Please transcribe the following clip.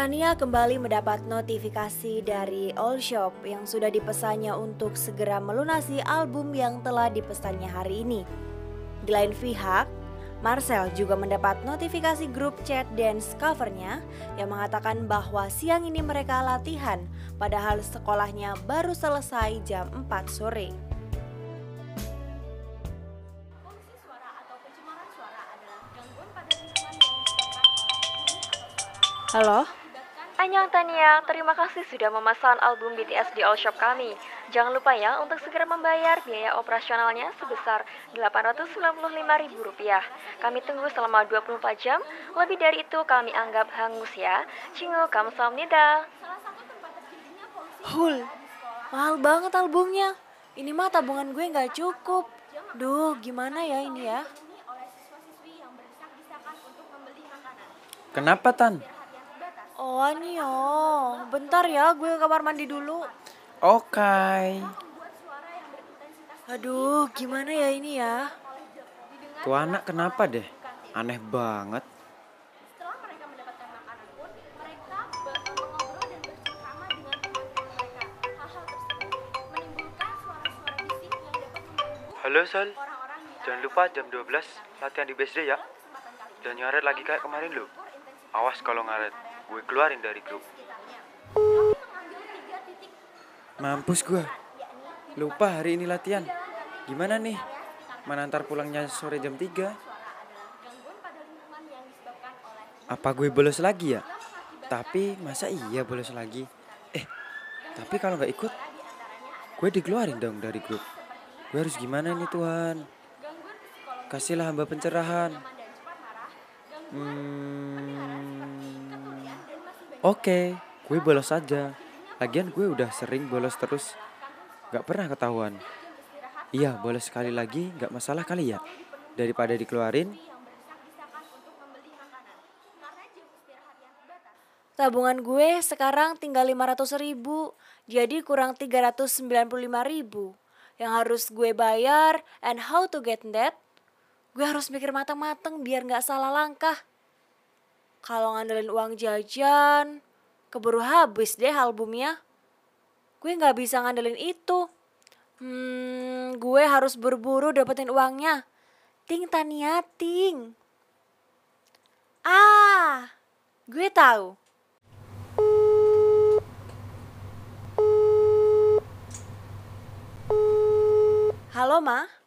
Tania kembali mendapat notifikasi dari All Shop yang sudah dipesannya untuk segera melunasi album yang telah dipesannya hari ini. Di lain pihak, Marcel juga mendapat notifikasi grup chat dance covernya yang mengatakan bahwa siang ini mereka latihan padahal sekolahnya baru selesai jam 4 sore. Halo? Annyeong Tania, terima kasih sudah memesan album BTS di All Shop kami. Jangan lupa ya untuk segera membayar biaya operasionalnya sebesar Rp895.000. Kami tunggu selama 24 jam, lebih dari itu kami anggap hangus ya. Chingu kamsahamnida. salah satu tempat terjadinya polusi Hul, mahal banget albumnya. Ini mah tabungan gue nggak cukup. Duh, gimana ya ini ya? ini oleh siswa-siswi yang berdesak-desakan untuk membeli makanan. Kenapa Tan? Oh, Anio, bentar ya gue ke kamar mandi dulu. Oke. Aduh, gimana ya ini ya? Tuh anak kenapa deh? Aneh banget. Setelah mereka mendapatkan makanan pun, mereka be- mengobrol dan bercengkrama dengan teman-teman mereka. Hal-hal tersebut menimbulkan suara-suara bising yang dapat mengganggu Halo di jangan lupa jam 12 latihan di BSD ya. Dan nyaret lagi kayak kemarin lo. Awas kalau ngaret, gue keluarin dari grup. Mampus gua. Lupa hari ini latihan. Gimana nih? Mana ntar pulangnya sore jam 3? Apa gue bolos lagi ya? Tapi masa iya bolos lagi? Eh, tapi kalau nggak ikut, gue dikeluarin dong dari grup. Gue harus gimana nih Tuhan? Kasihlah hamba pencerahan. Hmm, Oke, gue bolos saja. Lagian gue udah sering bolos terus. Gak pernah ketahuan. Iya, bolos sekali lagi gak masalah kali ya. Daripada dikeluarin, Tabungan gue sekarang tinggal 500 ribu, jadi kurang 395 ribu. Yang harus gue bayar, and how to get that? Gue harus mikir matang-matang biar nggak salah langkah. Kalau ngandelin uang jajan, keburu habis deh albumnya. Gue nggak bisa ngandelin itu. Hmm, gue harus buru-buru dapetin uangnya. Ting Tania, ting. Ah, gue tahu. Halo, Ma.